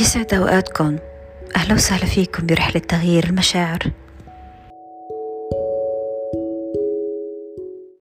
يسعد أوقاتكم. أهلا وسهلا فيكم برحلة تغيير المشاعر.